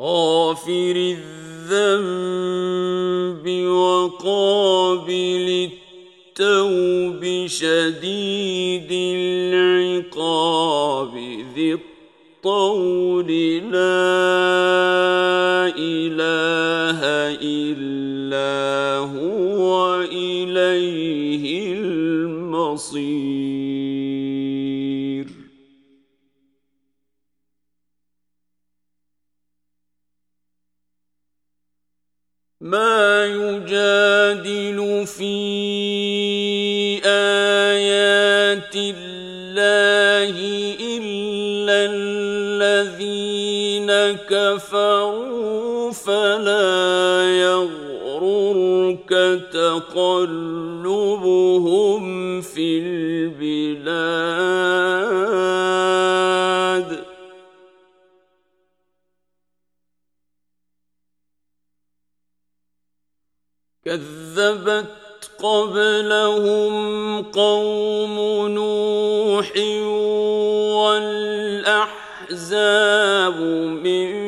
غافر الذنب وقابل التوب شديد العقاب ذي الطول لا إله إلا هو ما يجادل في آيات الله إلا الذين كفروا فلا يغررك تقلبهم في البلاد كذبت قبلهم قوم نوح والأحزاب من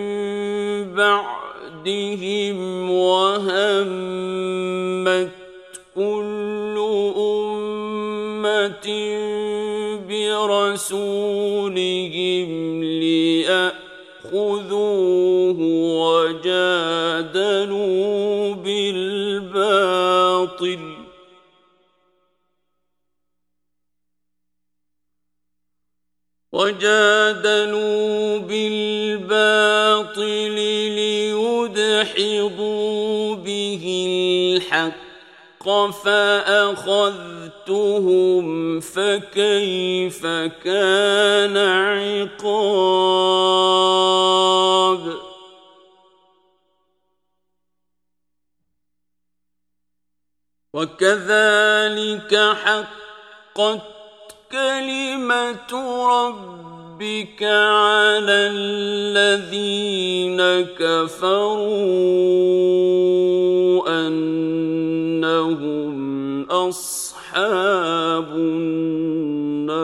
وجادلوا بالباطل ليدحضوا به الحق فأخذتهم فكيف كان عقاب وكذلك حقت كلمة ربك على الذين كفروا انهم اصحاب النار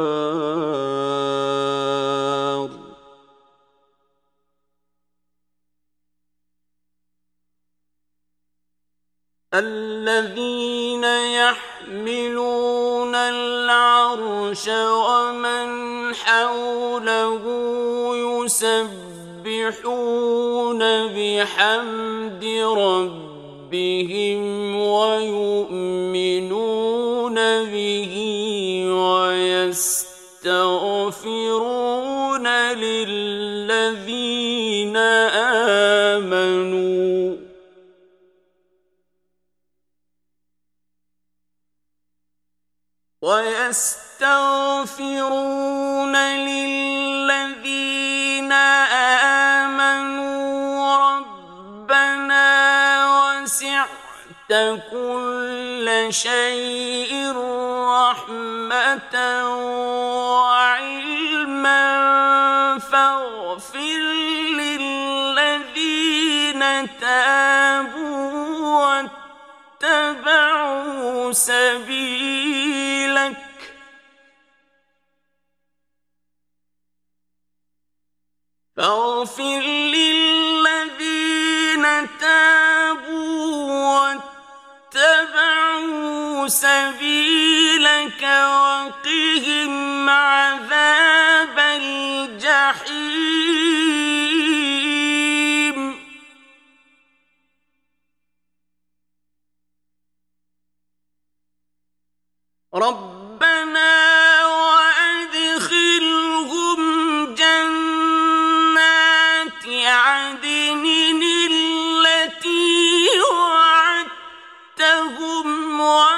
الذين يحملون العرش ومن حوله يسبحون بحمد ربهم ويؤمنون به ويستغفرون للذين ويستغفرون للذين آمنوا ربنا وسعت كل شيء رحمة وعلما فاغفر للذين تابوا واتبعوا سبيلك فاغفر للذين تابوا واتبعوا سبيلك وقهم عذاب الجحيم. ربنا وأدخلهم التي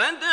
فادعوا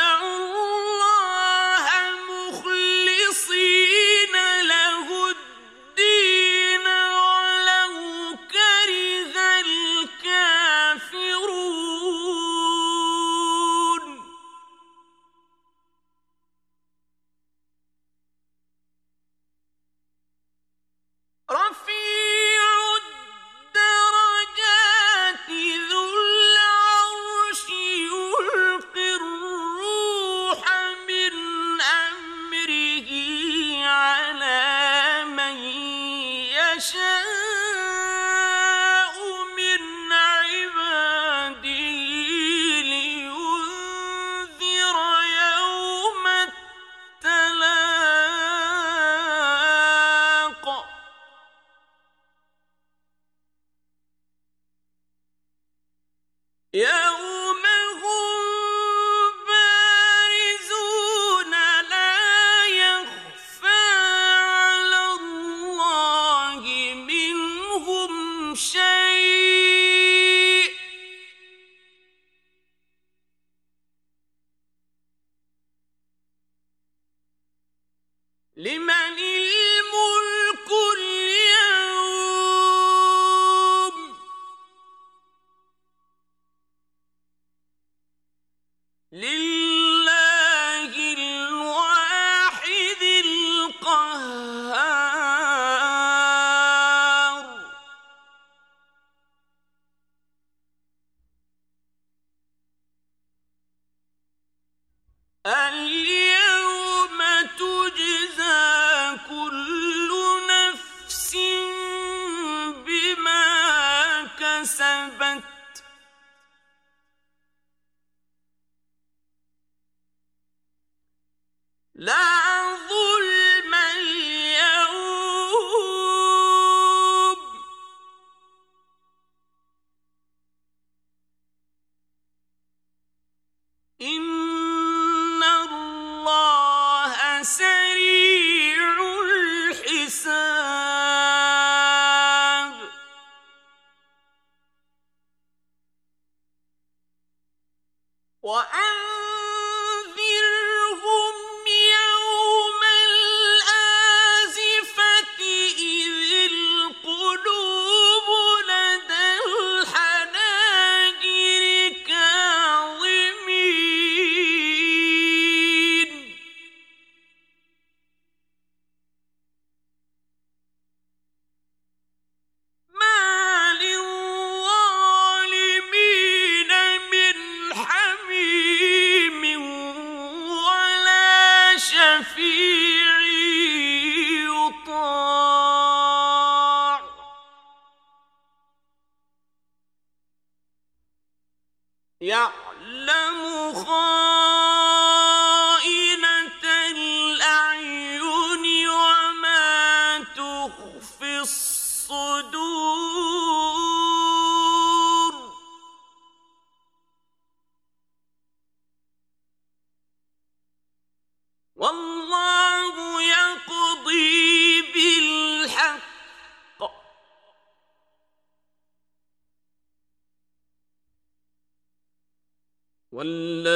من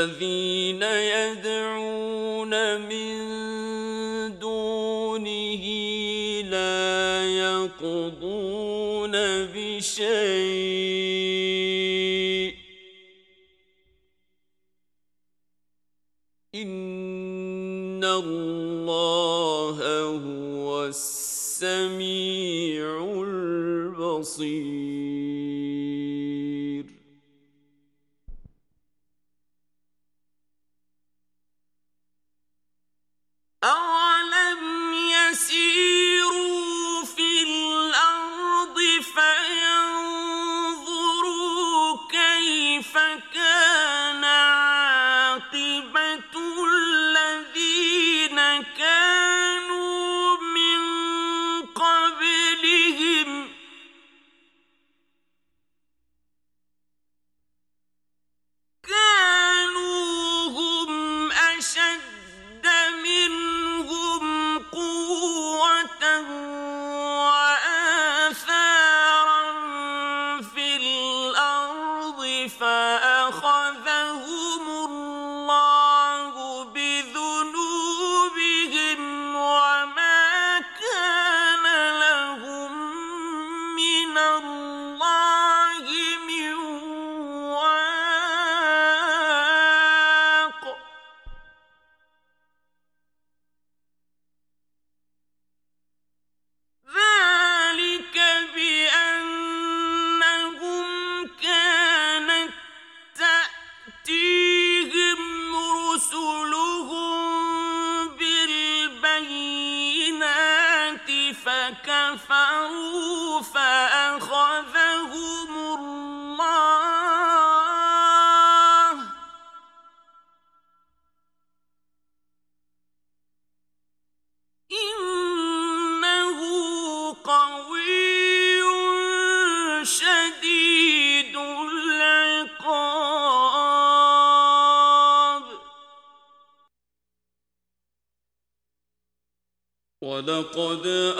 عندنا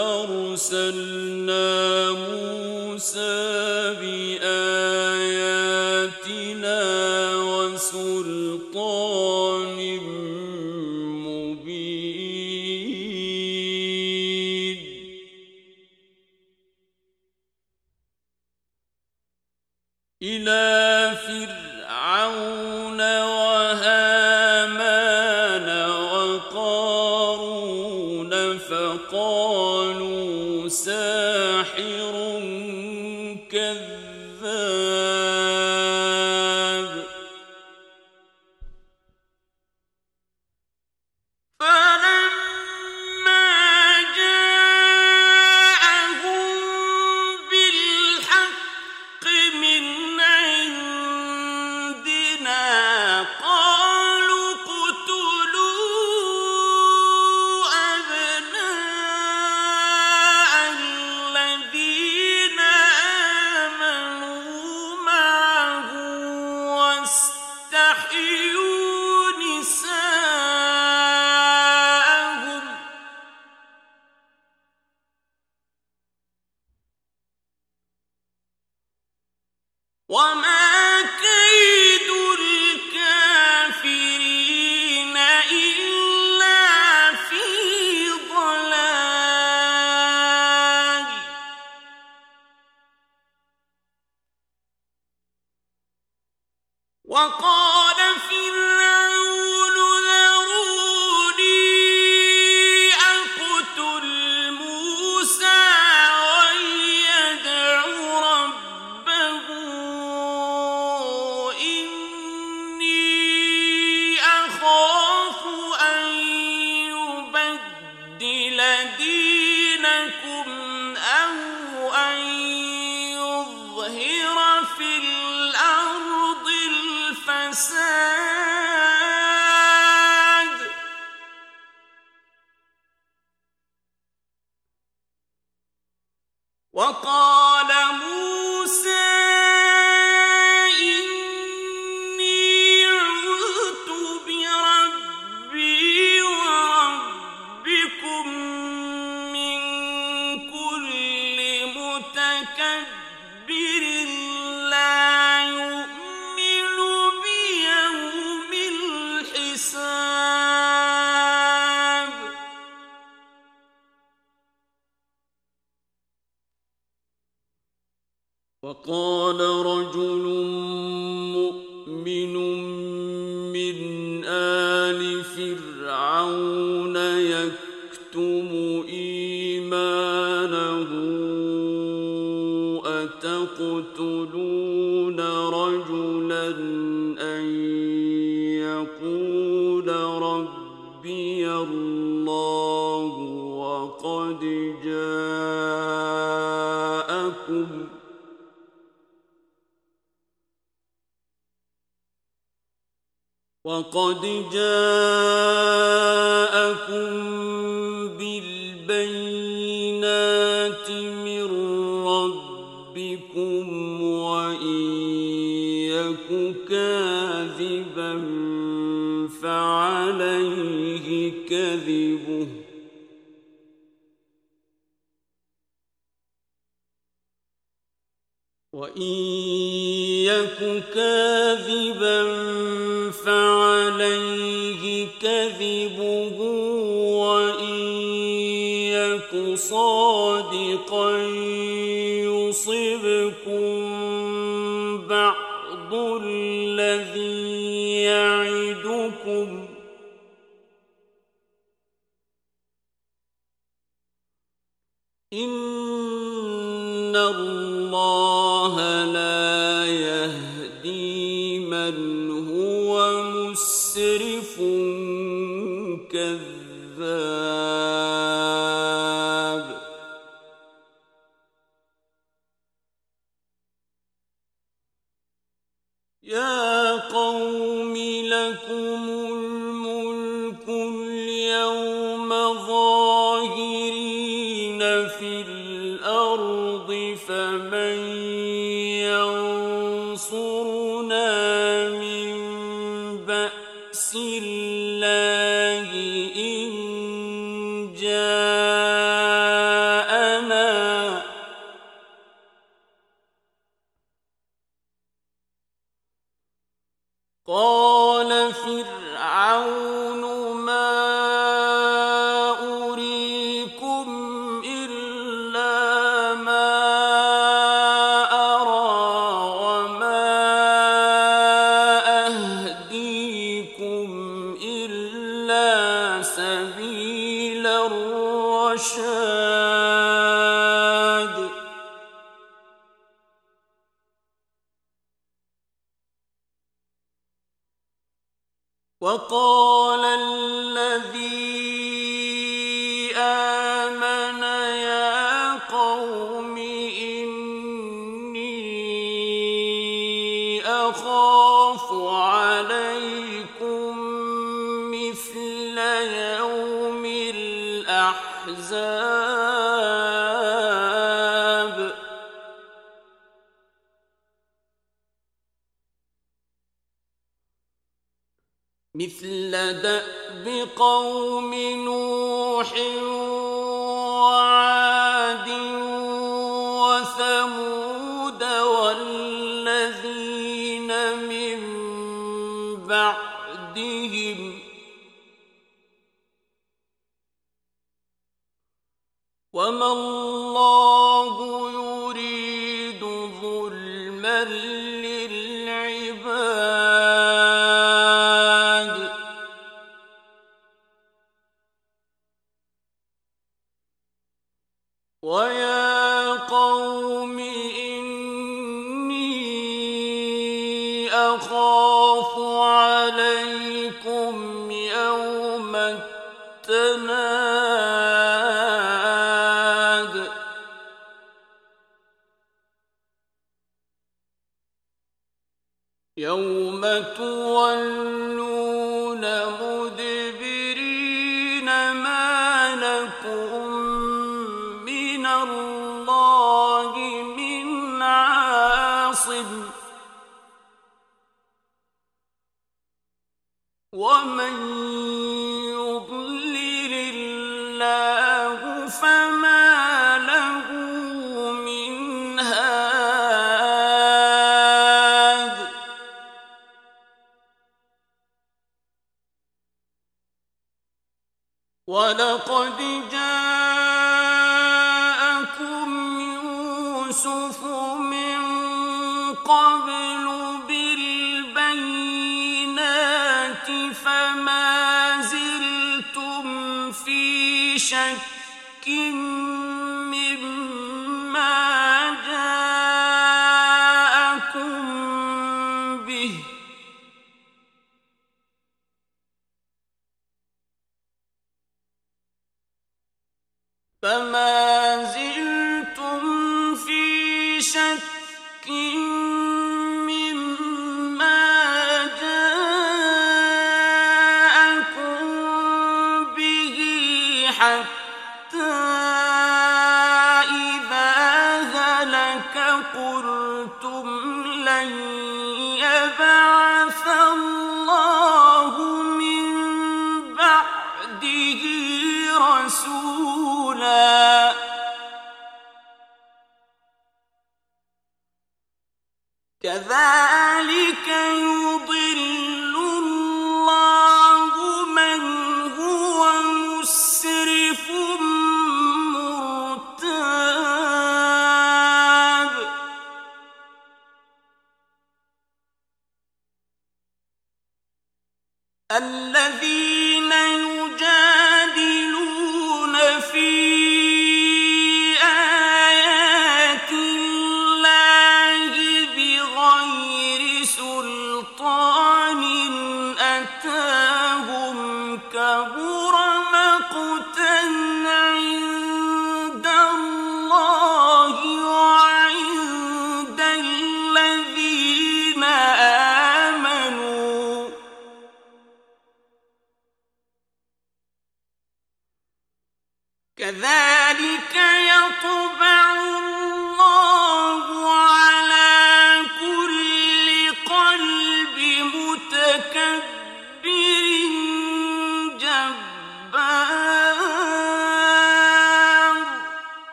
وقال رجل وقد جاءكم بالبينات من ربكم وإن يك كاذبا فعليه كذب كذاب نوح ملك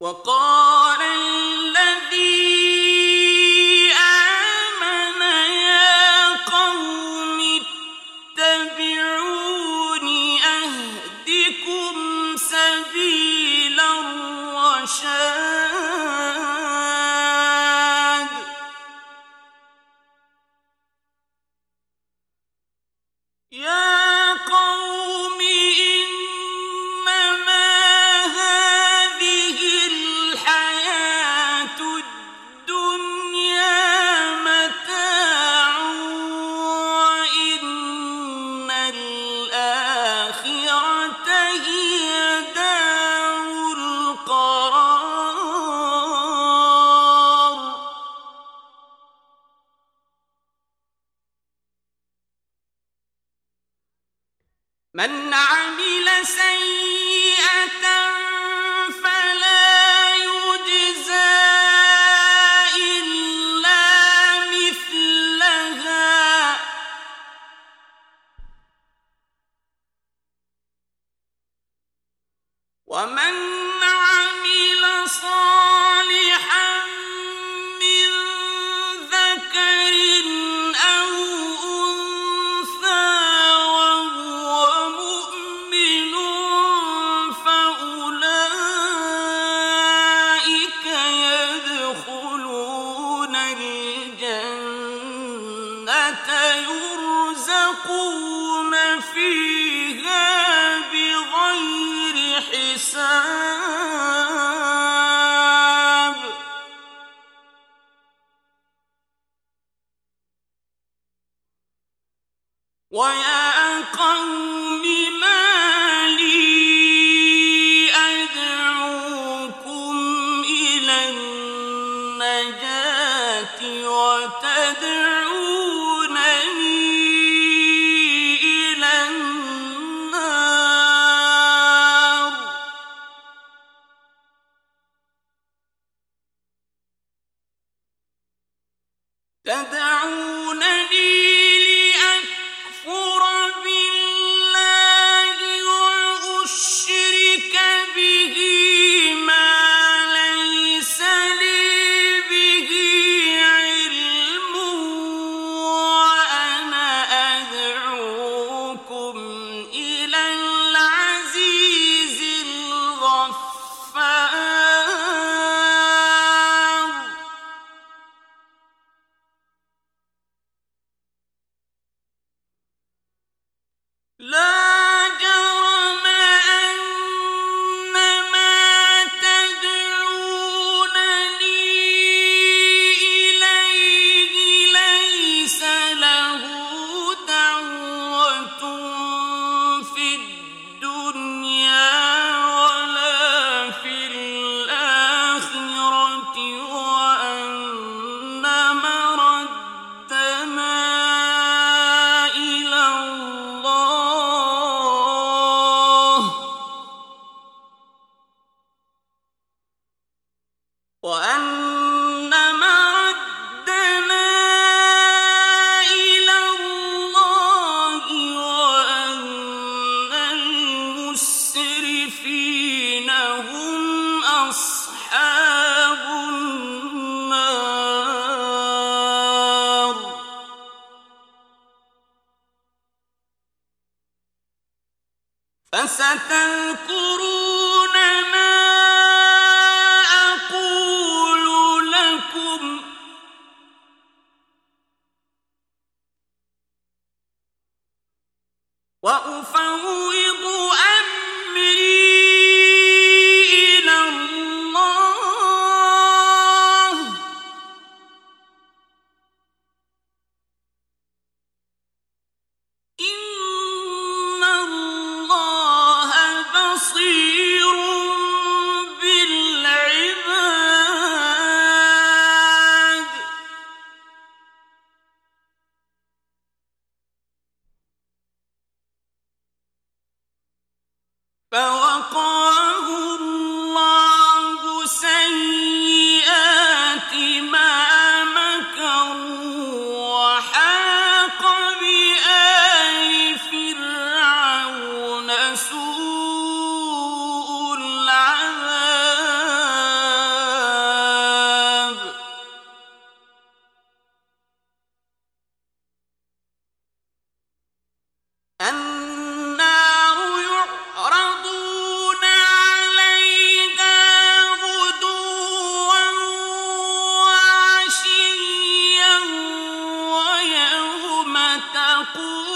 وقال ويا قوم وأن mampu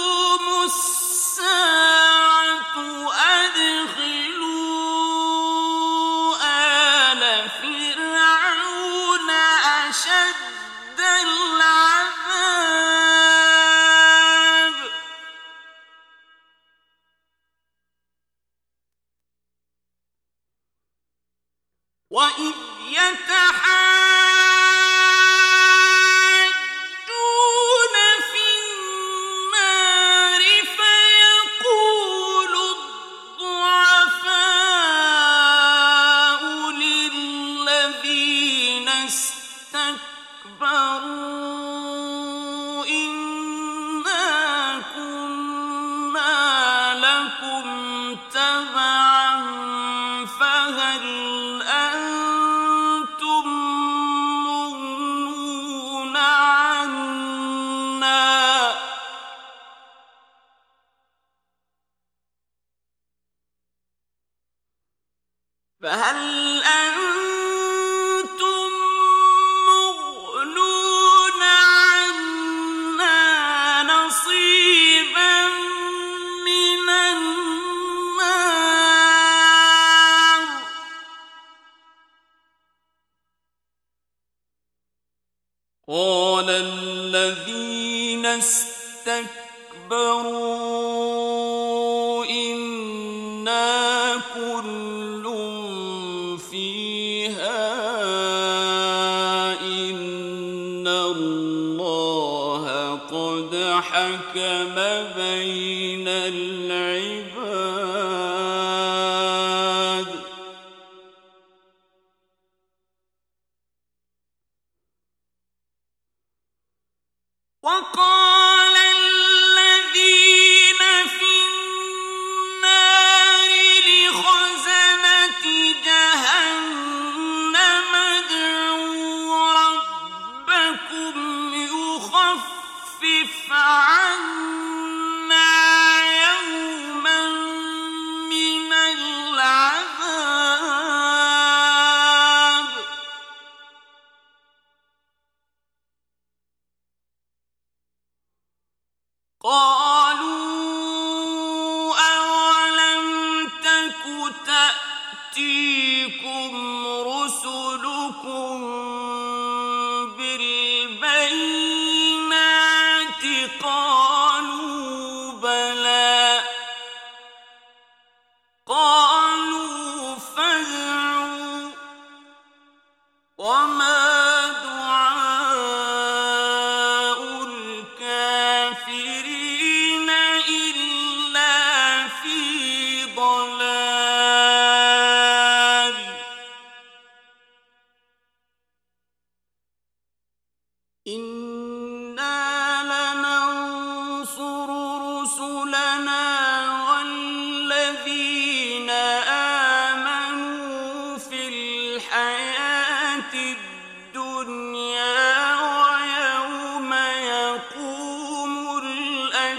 الله قد حكم بين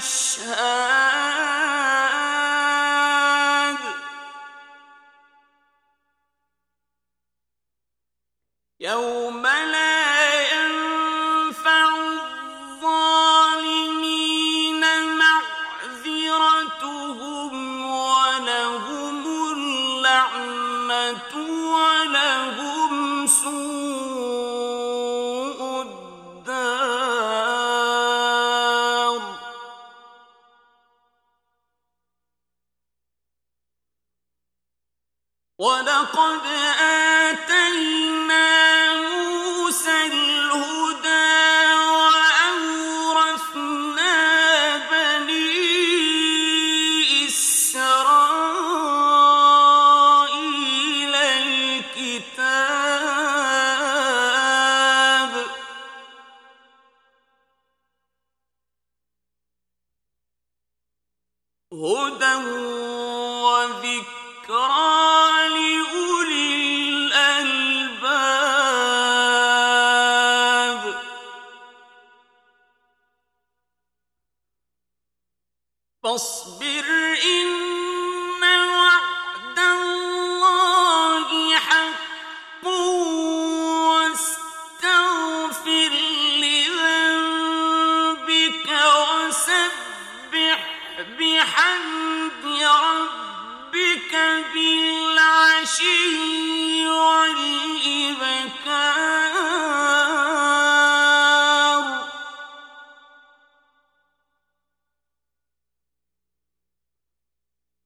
الشهادة لقد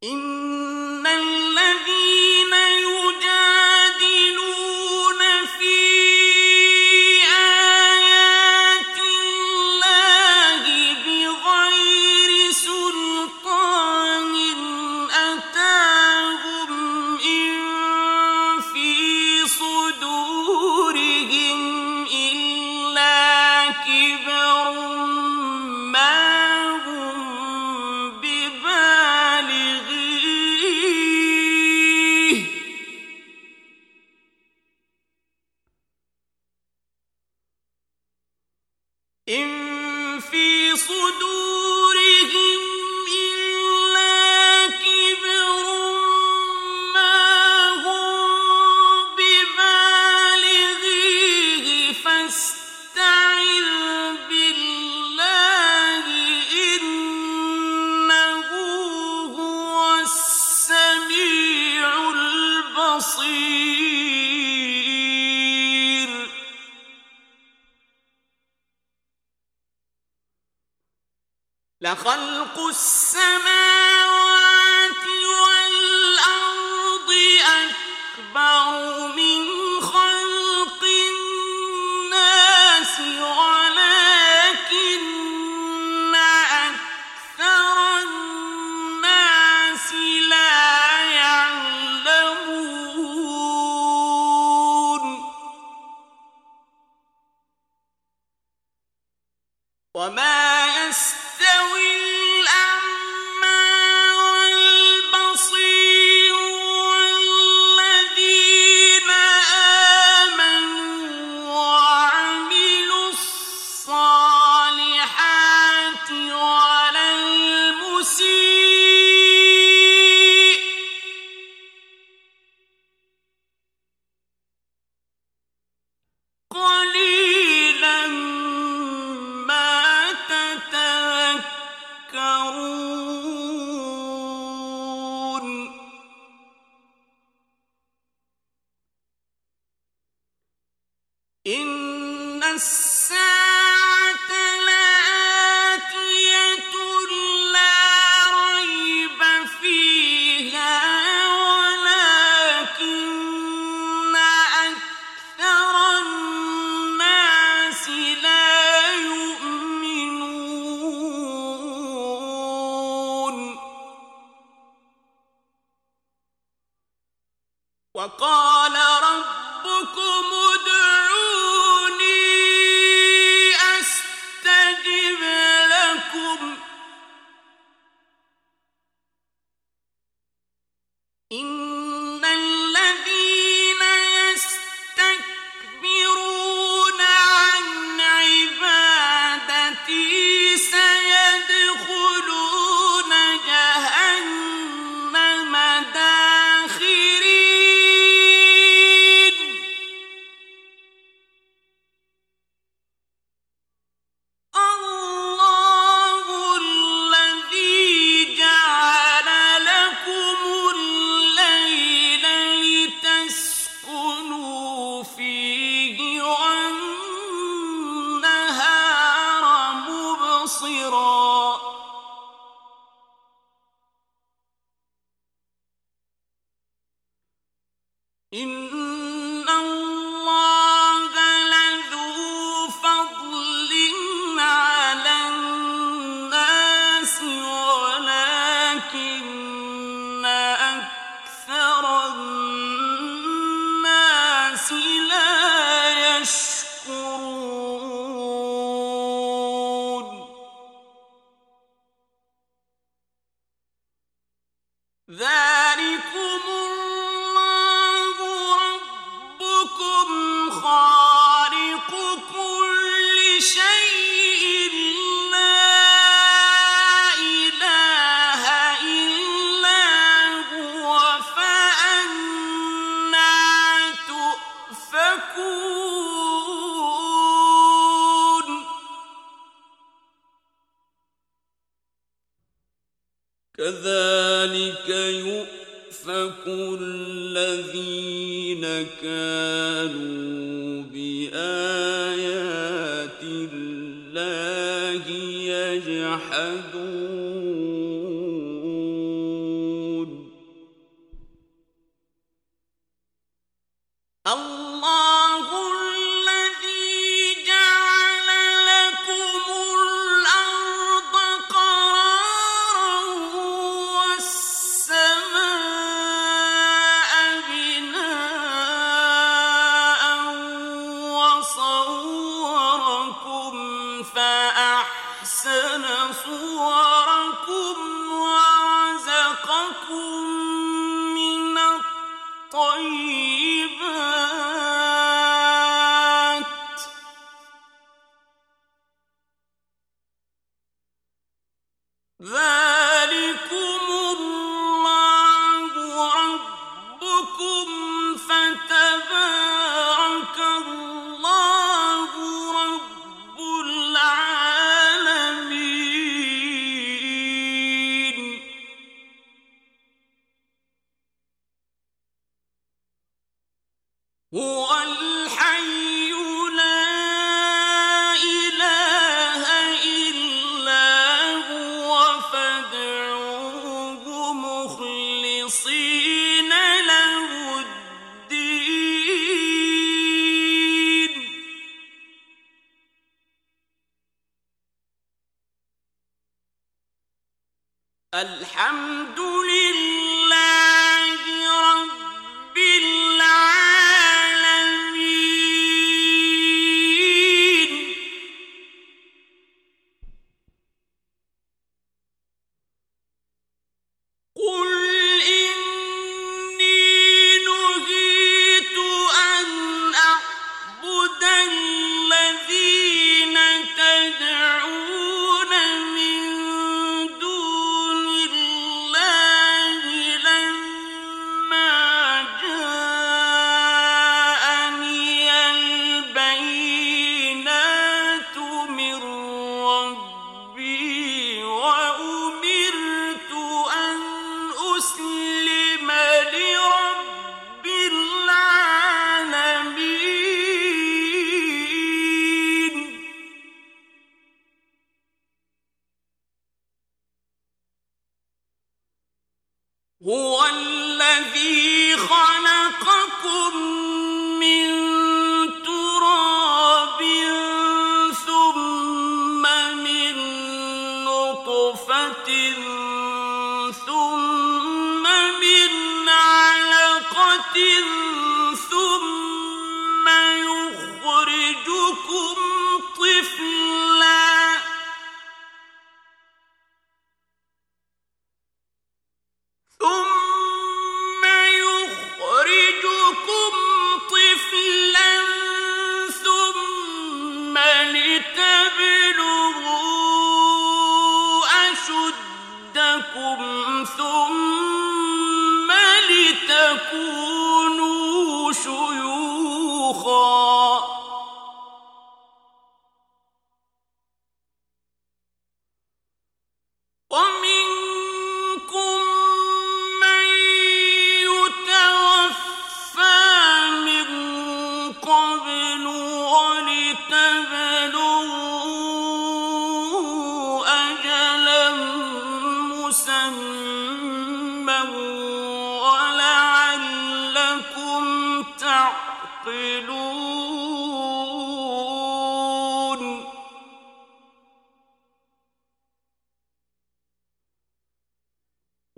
إن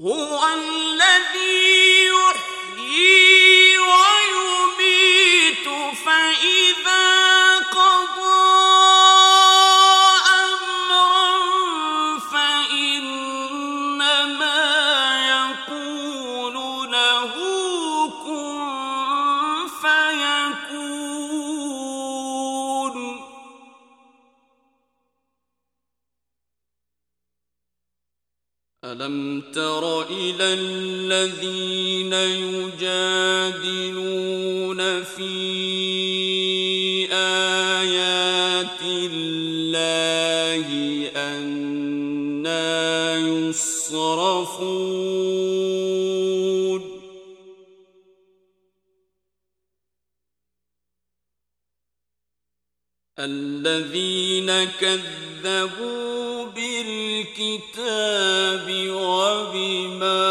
هو الذي تر إلى الذين يجادلون في آيات الله أنا يصرفون. الذين كذبوا بالكتاب وبما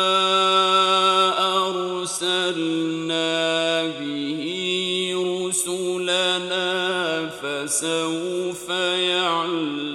أرسلنا به رسلنا فسوف يعلم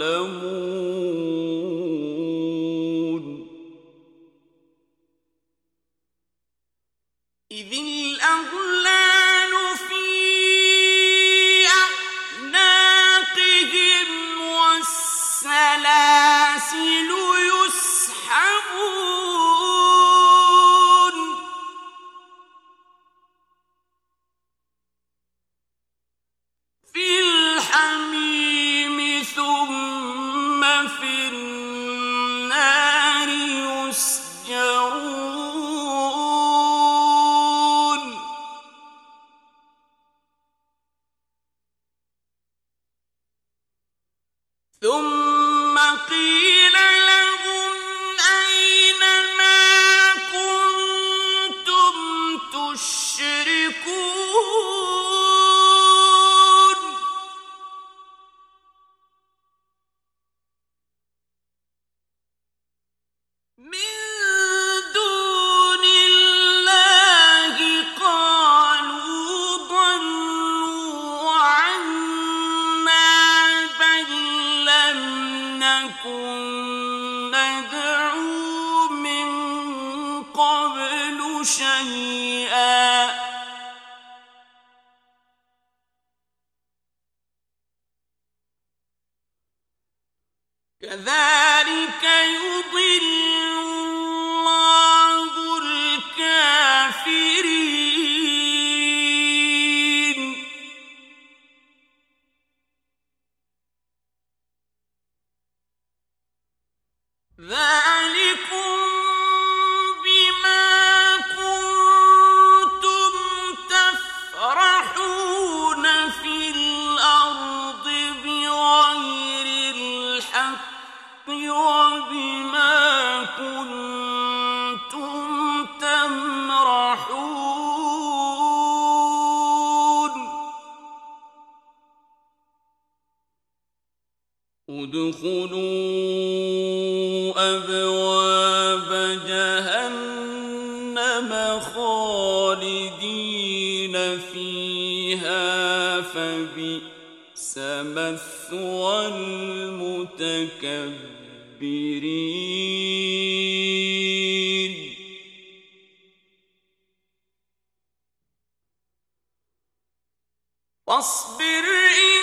ادخلوا أبواب جهنم خالدين فيها واصبر إن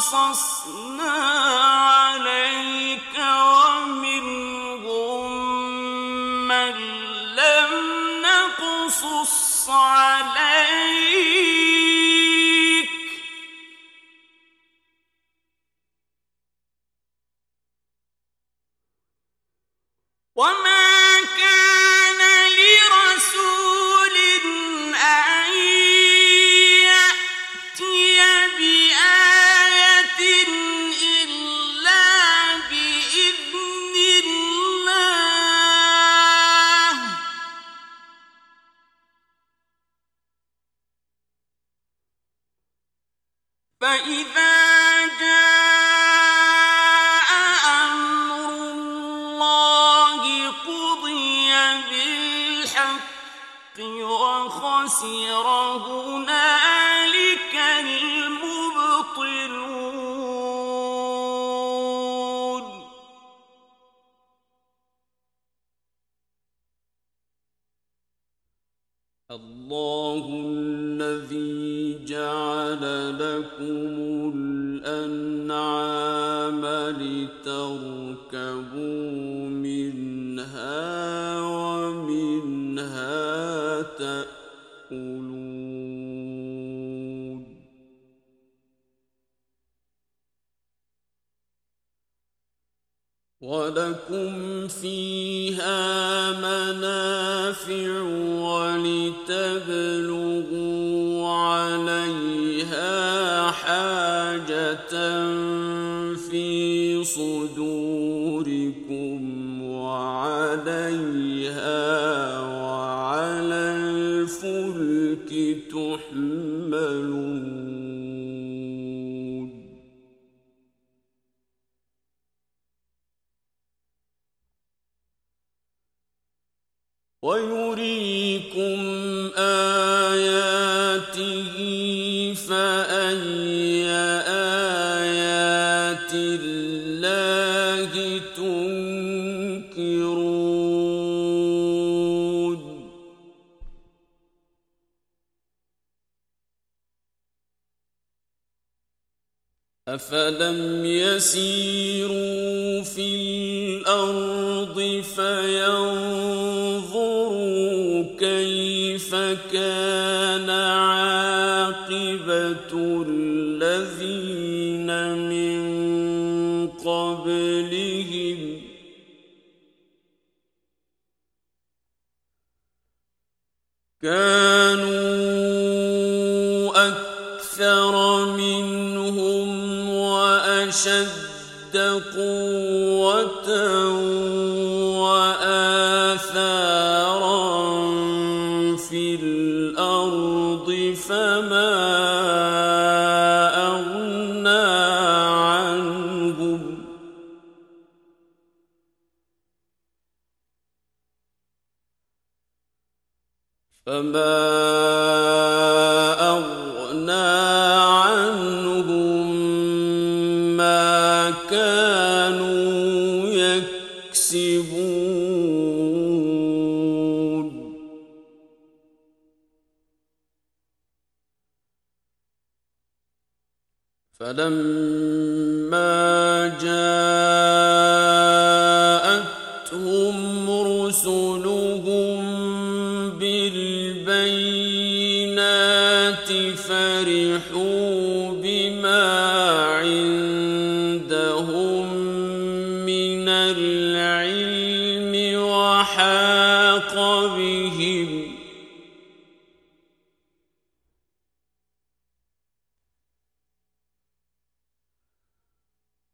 قصصنا عليك ومنهم من لم نقصص عليك. وما تنكرون. أفلم يسيروا في الأرض فينظروا كانوا أكثر منهم وأشد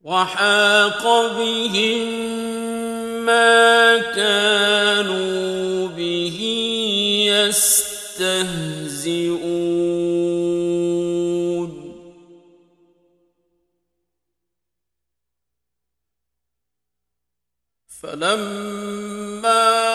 وحاق بهم ما كانوا به يستهزئون. فلما